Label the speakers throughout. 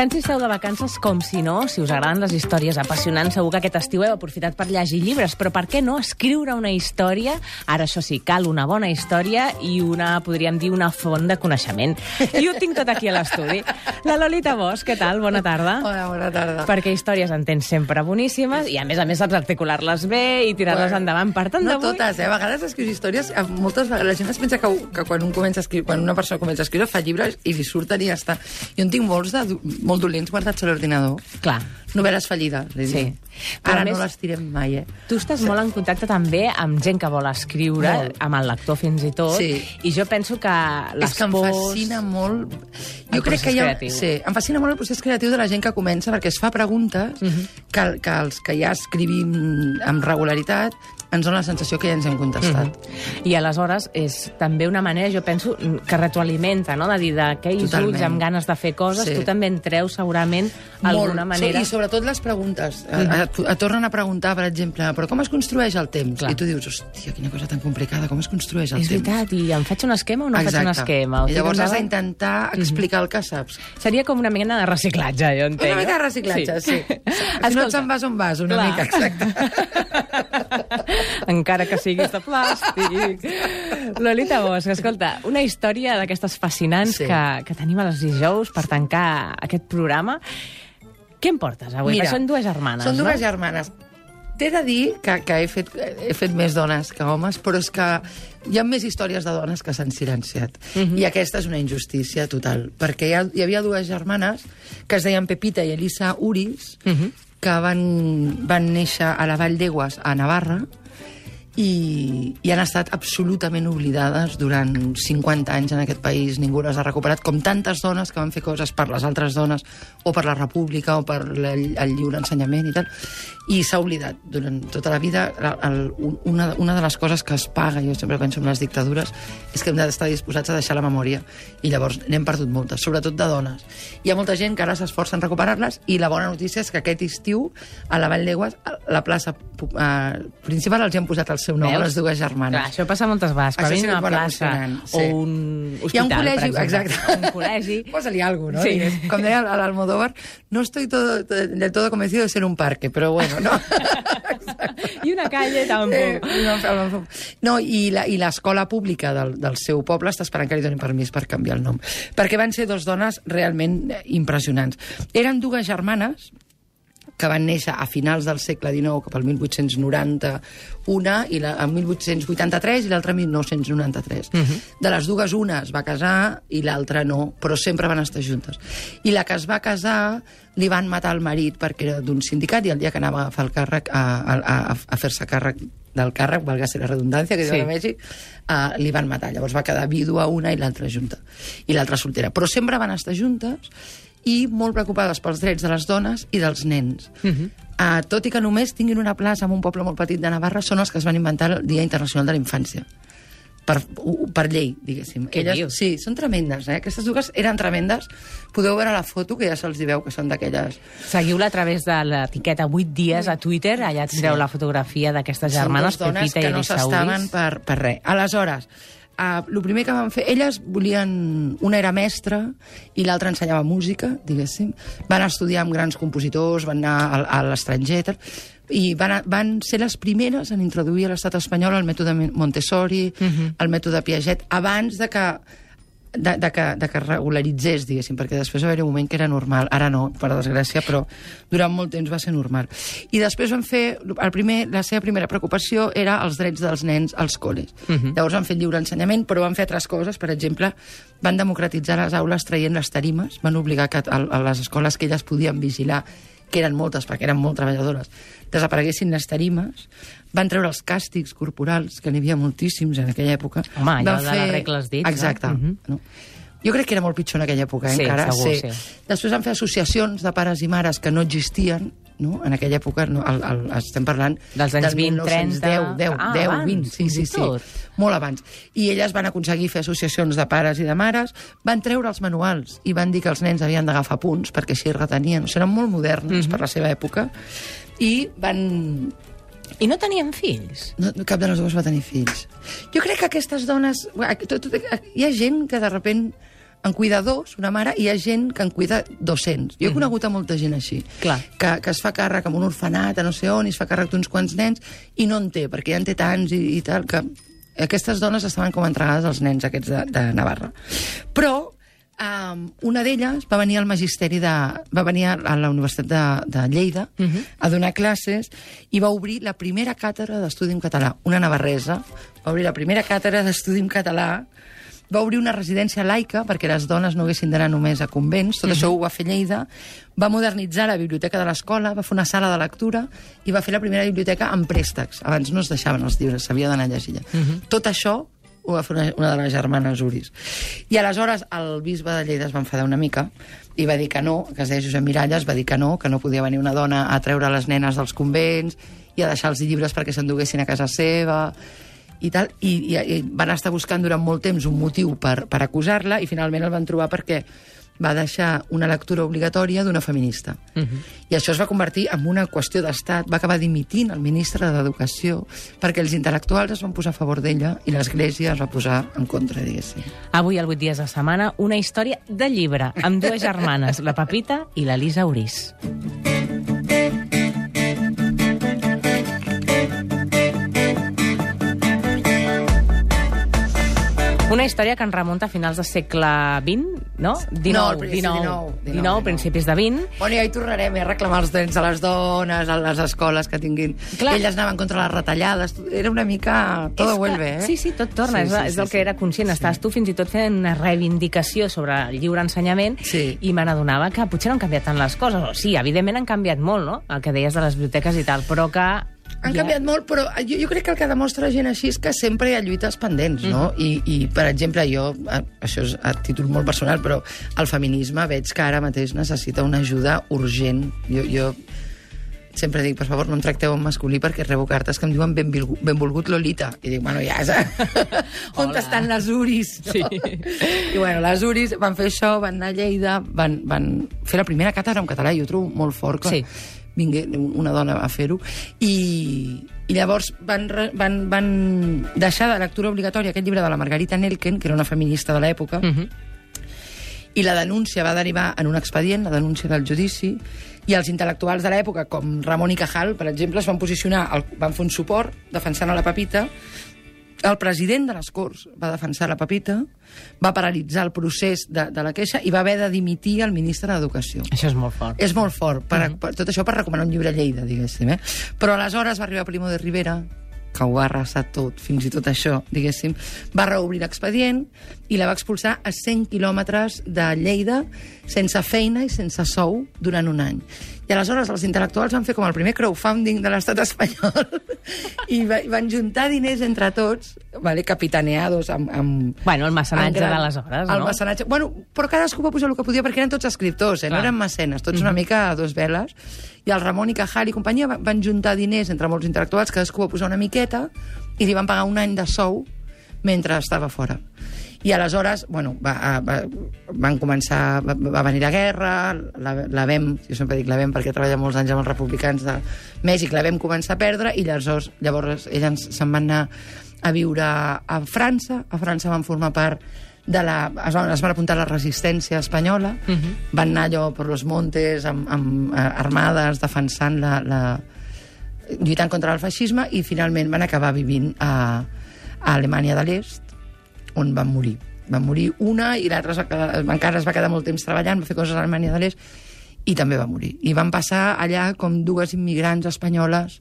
Speaker 1: Tant si esteu de vacances com si no, si us agraden les històries apassionants, segur que aquest estiu heu aprofitat per llegir llibres, però per què no escriure una història? Ara, això sí, cal una bona història i una, podríem dir, una font de coneixement. I ho tinc tot aquí a l'estudi. La Lolita Bosch, què tal? Bona tarda.
Speaker 2: Hola, bona tarda.
Speaker 1: Perquè històries en tens sempre boníssimes i, a més a més, saps articular-les bé i tirar-les
Speaker 2: Bueno,
Speaker 1: endavant. Per tant,
Speaker 2: no
Speaker 1: d'avui...
Speaker 2: totes, eh? A vegades escrius històries, moltes vegades la gent es pensa que, que quan, un comença a escriure, quan una persona comença a escriure fa llibres i li surten i ja està. Jo en tinc molts de, molt dolents guardats a l'ordinador.
Speaker 1: Clar.
Speaker 2: Novel·les fallides, li
Speaker 1: Sí.
Speaker 2: Ara
Speaker 1: més-
Speaker 2: no les tirem mai, eh?
Speaker 1: Tu estàs molt en contacte també amb gent que vol escriure,
Speaker 2: Molt.
Speaker 1: amb el lector fins i tot,
Speaker 2: Sí.
Speaker 1: i jo penso que les
Speaker 2: és que em
Speaker 1: pors...
Speaker 2: fascina molt...
Speaker 1: El
Speaker 2: Jo crec que hi ha...
Speaker 1: creatiu.
Speaker 2: Sí, em fascina molt el procés creatiu de la gent que comença perquè es fa preguntes
Speaker 1: Mhm.
Speaker 2: que, que els que ja escrivim amb regularitat ens dona la sensació que ja ens hem contestat.
Speaker 1: Mhm. I aleshores és també una manera, jo penso, que retroalimenta, no?, de dir d'aquells ulls amb ganes de fer coses,
Speaker 2: Sí.
Speaker 1: tu també en treus segurament alguna
Speaker 2: Molt.
Speaker 1: manera...
Speaker 2: I sobretot les preguntes. Mm -hmm. et, et tornen a preguntar, per exemple, però com es construeix el temps?
Speaker 1: Clar.
Speaker 2: I tu dius, hòstia, quina cosa tan complicada, com es construeix el
Speaker 1: És
Speaker 2: temps?
Speaker 1: veritat, i em faig un esquema o no
Speaker 2: Exacte.
Speaker 1: faig un esquema? O
Speaker 2: I llavors has d'intentar explicar el que saps.
Speaker 1: Seria com una mena de reciclatge, jo entenc.
Speaker 2: Una mica de reciclatge, sí. Si no et se'n vas on vas, una
Speaker 1: Clar.
Speaker 2: mica, exacte.
Speaker 1: Encara que siguis de plàstic. Lolita Bosch, escolta, una història d'aquestes fascinants
Speaker 2: Sí.
Speaker 1: que, que tenim a les dijous per tancar aquest programa. Què em portes avui? Perquè són dues germanes,
Speaker 2: Són dues
Speaker 1: no?
Speaker 2: germanes. T'he de dir que, que he, fet, he fet més dones que homes, però és que hi ha més històries de dones que s'han silenciat.
Speaker 1: Mhm.
Speaker 2: I aquesta és una injustícia total, perquè hi, ha, hi havia dues germanes que es deien Pepita i Elisa Uris,
Speaker 1: Mhm.
Speaker 2: que van, van néixer a la Vall d'Egües, a Navarra, i, i han estat absolutament oblidades durant 50 anys en aquest país. Ningú les ha recuperat, com tantes dones que van fer coses per les altres dones, o per la república, o per el, el lliure ensenyament i tal. I s'ha oblidat durant tota la vida. El, el, una, una de les coses que es paga, jo sempre penso en les dictadures, és que hem d'estar disposats a deixar la memòria. I llavors n'hem perdut moltes, sobretot de dones. Hi ha molta gent que ara s'esforça en recuperar-les i la bona notícia és que aquest estiu a la Vall d'Egües, a la plaça eh, principal, els hi han posat el seu nom a les dues germanes.
Speaker 1: Clar, això passa moltes vegades. Quan
Speaker 2: sí és
Speaker 1: una plaça
Speaker 2: emocionant,
Speaker 1: o
Speaker 2: sí.
Speaker 1: un
Speaker 2: Hi ha
Speaker 1: hospital,
Speaker 2: un col·legi, exacte.
Speaker 1: Un col·legi.
Speaker 2: Posa-li algo, ¿no?
Speaker 1: Sí.
Speaker 2: Digues, Com deia l'Almodóvar, no estoy todo, del todo convencido de ser un parque, pero bueno, no.
Speaker 1: I una calle tampoc.
Speaker 2: Eh, no, i la- i l'escola pública del, del seu poble està esperant que li donin permís per canviar el nom. Perquè van ser dos dones realment eh, impressionants. Eren dues germanes que van néixer a finals del segle XIX, cap al 1890, una i la, en 1883 i l'altra en 1993. Uh -huh. De les dues, una es va casar i l'altra no, però sempre van estar juntes. I la que es va casar li van matar el marit perquè era d'un sindicat i el dia que anava a agafar el càrrec, a, a, a, a fer-se càrrec del càrrec, valga ser la redundància, que
Speaker 1: Sí.
Speaker 2: diuen a Mèxic, uh, li van matar. Llavors va quedar vídua una i l'altra junta. I l'altra soltera. Però sempre van estar juntes i molt preocupades pels drets de les dones i dels nens. Uh -huh. uh, tot i que només tinguin una plaça en un poble molt petit de Navarra, són els que es van inventar el Dia Internacional de la Infància. Per, per llei, diguéssim.
Speaker 1: Què dius?
Speaker 2: sí, són tremendes, eh? Aquestes dues eren tremendes. Podeu veure la foto, que ja se'ls veu, que són d'aquelles...
Speaker 1: Seguiu-la a través de l'etiqueta 8 dies a Twitter, allà tindreu
Speaker 2: Sí.
Speaker 1: la fotografia d'aquestes germanes,
Speaker 2: Són dues dones
Speaker 1: Pepita
Speaker 2: que
Speaker 1: i
Speaker 2: no s'estaven per, per res. Aleshores, uh, el primer que van fer... Elles volien... Una era mestra i l'altra ensenyava música, diguéssim. Van estudiar amb grans compositors, van anar a, a l'estranger, i van, a- van ser les primeres en introduir a l'estat espanyol el mètode Montessori, uh -huh. el mètode Piaget, abans de que de, de, que, de que regularitzés, diguéssim, perquè després va haver un moment que era normal. Ara no, per desgràcia, però durant molt temps va ser normal. I després van fer... El primer, la seva primera preocupació era els drets dels nens als col·les. Uh -huh. Llavors van fer lliure ensenyament, però van fer altres coses. Per exemple, van democratitzar les aules traient les tarimes, van obligar que a, a les escoles que elles podien vigilar que eren moltes, perquè eren molt treballadores, desapareguessin les tarimes, van treure els càstigs corporals, que n'hi havia moltíssims en aquella època.
Speaker 1: Home, allò
Speaker 2: van
Speaker 1: de la regla dits, no?
Speaker 2: Exacte.
Speaker 1: Mhm.
Speaker 2: no? Jo crec que era molt pitjor en aquella època, eh,
Speaker 1: Sí,
Speaker 2: encara.
Speaker 1: segur, sí.
Speaker 2: Després van fer associacions de pares i mares que no existien, no? En aquella època, no, el, el, estem parlant...
Speaker 1: Dels anys
Speaker 2: del
Speaker 1: 20, 30.
Speaker 2: 1910, 10,
Speaker 1: Ah,
Speaker 2: 10,
Speaker 1: abans,
Speaker 2: 20, sí, sí, sí. Molt abans. I elles van aconseguir fer associacions de pares i de mares, van treure els manuals i van dir que els nens havien d'agafar punts perquè així retenien. O sigui, eren molt modernes mm -hmm. per la seva època. I van
Speaker 1: I no tenien fills?
Speaker 2: no, no, cap de les dues va tenir fills. Jo crec que aquestes dones... Tot, tot, hi ha gent que de repent en cuida dos, una mare, i hi ha gent que en cuida 200. Jo he conegut a molta gent així,
Speaker 1: Clar.
Speaker 2: que, que es fa càrrec amb un orfenat a no sé on, i es fa càrrec d'uns quants nens, i no en té, perquè ja en té tants i, i tal, que aquestes dones estaven com entregades als nens aquests de, de Navarra. Però um, una d'elles va venir al magisteri de... va venir a la Universitat de, de Lleida uh -huh. a donar classes i va obrir la primera càtedra d'estudi en català, una navarresa, va obrir la primera càtedra d'estudi en català va obrir una residència laica perquè les dones no haguessin d'anar només a convents, tot uh -huh. això ho va fer Lleida, va modernitzar la biblioteca de l'escola, va fer una sala de lectura i va fer la primera biblioteca amb préstecs. Abans no es deixaven els llibres, s'havia d'anar a llegir. Uh -huh. Tot això ho va fer una, una de les germanes Uris. I aleshores el bisbe de Lleida es va enfadar una mica i va dir que no, que es deia Josep Miralles, va dir que no, que no podia venir una dona a treure les nenes dels convents i a deixar els llibres perquè s'enduguessin a casa seva i tal, i, i, i van estar buscant durant molt temps un motiu per, per acusar-la i finalment el van trobar perquè va deixar una lectura obligatòria d'una feminista. Uh -huh. I això es va convertir en una qüestió d'estat. Va acabar dimitint el ministre d'Educació perquè els intel·lectuals es van posar a favor d'ella i l'Església es va posar en contra, diguéssim.
Speaker 1: Avui, al 8 dies de setmana, una història de llibre amb dues germanes, la Pepita i la Lisa Una història que ens remunta a finals del segle XX, no? 19,
Speaker 2: No, principi
Speaker 1: 19,
Speaker 2: 19,
Speaker 1: 19,
Speaker 2: 19,
Speaker 1: principis de 20.
Speaker 2: Bueno, ja hi tornarem eh, a reclamar els drets de les dones, a les escoles que tinguin...
Speaker 1: Clar.
Speaker 2: Elles anaven contra les retallades, era una mica... Todo
Speaker 1: És que-
Speaker 2: vuelve, eh?
Speaker 1: Sí, sí, tot torna.
Speaker 2: Sí,
Speaker 1: és,
Speaker 2: sí,
Speaker 1: és
Speaker 2: sí,
Speaker 1: el
Speaker 2: sí.
Speaker 1: que era conscient. Estàs tu fins i tot fent una reivindicació sobre el lliure ensenyament
Speaker 2: Sí.
Speaker 1: i me n'adonava que potser no han canviat tant les coses. O sí, evidentment han canviat molt, no?, el que deies de les biblioteques i tal, però que...
Speaker 2: Han
Speaker 1: ja-
Speaker 2: canviat molt, però jo, jo crec que el que demostra gent així és que sempre hi ha lluites pendents, no?
Speaker 1: Mm.
Speaker 2: I, I, per exemple, jo, eh, això és a títol molt personal, però el feminisme veig que ara mateix necessita una ajuda urgent. Jo, jo sempre dic, per favor, no em tracteu en masculí perquè rebo cartes que em diuen benvolgut, benvolgut Lolita. I dic, bueno, ja, on
Speaker 1: Hola.
Speaker 2: estan les uris?
Speaker 1: Sí.
Speaker 2: I bueno, les uris van fer això, van anar a Lleida, van, van fer la primera càtedra en català, i ho trobo molt fort que
Speaker 1: Sí.
Speaker 2: Vingué una dona a fer-ho, i, i llavors van, van, van deixar de lectura obligatòria aquest llibre de la Margarita Nelken, que era una feminista de l'època,
Speaker 1: Uh -huh.
Speaker 2: i la denúncia va derivar en un expedient, la denúncia del judici, i els intel·lectuals de l'època, com Ramon i Cajal, per exemple, es van posicionar, van fer un suport defensant a la Pepita, el president de les Corts va defensar la Pepita, va paralitzar el procés de, de la queixa i va haver de dimitir el ministre d'Educació.
Speaker 1: Això és molt fort.
Speaker 2: És molt fort, per, per, tot això per recomanar un llibre a Lleida, diguéssim. Eh? Però aleshores va arribar Primo de Rivera, que ho va arrasar tot, fins i tot això, diguéssim, va reobrir l'expedient i la va expulsar a 100 quilòmetres de Lleida sense feina i sense sou durant un any. I aleshores els intel·lectuals van fer com el primer crowdfunding de l'estat espanyol i va, van juntar diners entre tots, vale, capitaneados amb... amb
Speaker 1: Bueno, el mecenatge
Speaker 2: gran-
Speaker 1: d'aleshores,
Speaker 2: El
Speaker 1: no?
Speaker 2: mecenatge... Bueno, però cadascú va posar el que podia perquè eren tots escriptors, eh? no eren mecenes, tots una mica a dos veles. I el Ramon i Cajal i companyia va- van juntar diners entre molts intel·lectuals, cadascú va posar una miqueta i li van pagar un any de sou mentre estava fora. I aleshores, bueno, va, va, van començar, va, va venir la guerra, la, la vam, jo sempre dic la vam perquè treballa molts anys amb els republicans de Mèxic, la vam començar a perdre i llavors, llavors elles se'n van anar a viure a França, a França van formar part de la, es, van, es van apuntar a la resistència espanyola, uh -huh. van anar allò per los montes amb, amb eh, armades defensant la, la, lluitant contra el feixisme i finalment van acabar vivint a, a Alemanya de l'Est, on van morir. Van morir una i l'altra encara es va quedar molt temps treballant, va fer coses a Alemanya de l'Est i també va morir. I van passar allà com dues immigrants espanyoles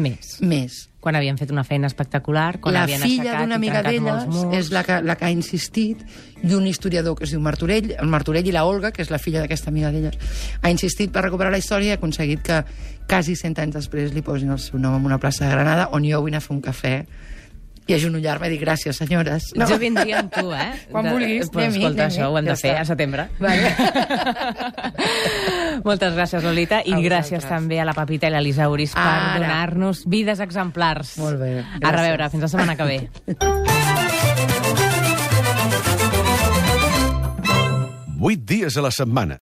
Speaker 1: Més.
Speaker 2: més.
Speaker 1: Quan havien fet una feina espectacular, quan
Speaker 2: la
Speaker 1: havien
Speaker 2: filla
Speaker 1: aixecat
Speaker 2: d'una
Speaker 1: i
Speaker 2: amiga
Speaker 1: trencat
Speaker 2: d'elles és la que, la que ha insistit i un historiador que es diu Martorell, el Martorell i la Olga, que és la filla d'aquesta amiga d'elles, ha insistit per recuperar la història i ha aconseguit que quasi 100 anys després li posin el seu nom en una plaça de Granada on jo vull anar a fer un cafè i agenollar-me i dir gràcies, senyores.
Speaker 1: Jo vindria amb tu, eh?
Speaker 2: Quan vulguis,
Speaker 1: Però, escolta,
Speaker 2: anem-hi.
Speaker 1: això ho hem
Speaker 2: Ja
Speaker 1: de fer
Speaker 2: està.
Speaker 1: a setembre.
Speaker 2: Vale.
Speaker 1: Moltes gràcies, Lolita, i
Speaker 2: A
Speaker 1: gràcies
Speaker 2: vosaltres.
Speaker 1: també a la Pepita i l'Elisa Uris per donar-nos vides exemplars.
Speaker 2: Molt bé,
Speaker 1: A
Speaker 2: gràcies.
Speaker 1: reveure, fins la setmana que ve.
Speaker 3: 8 dies a la setmana.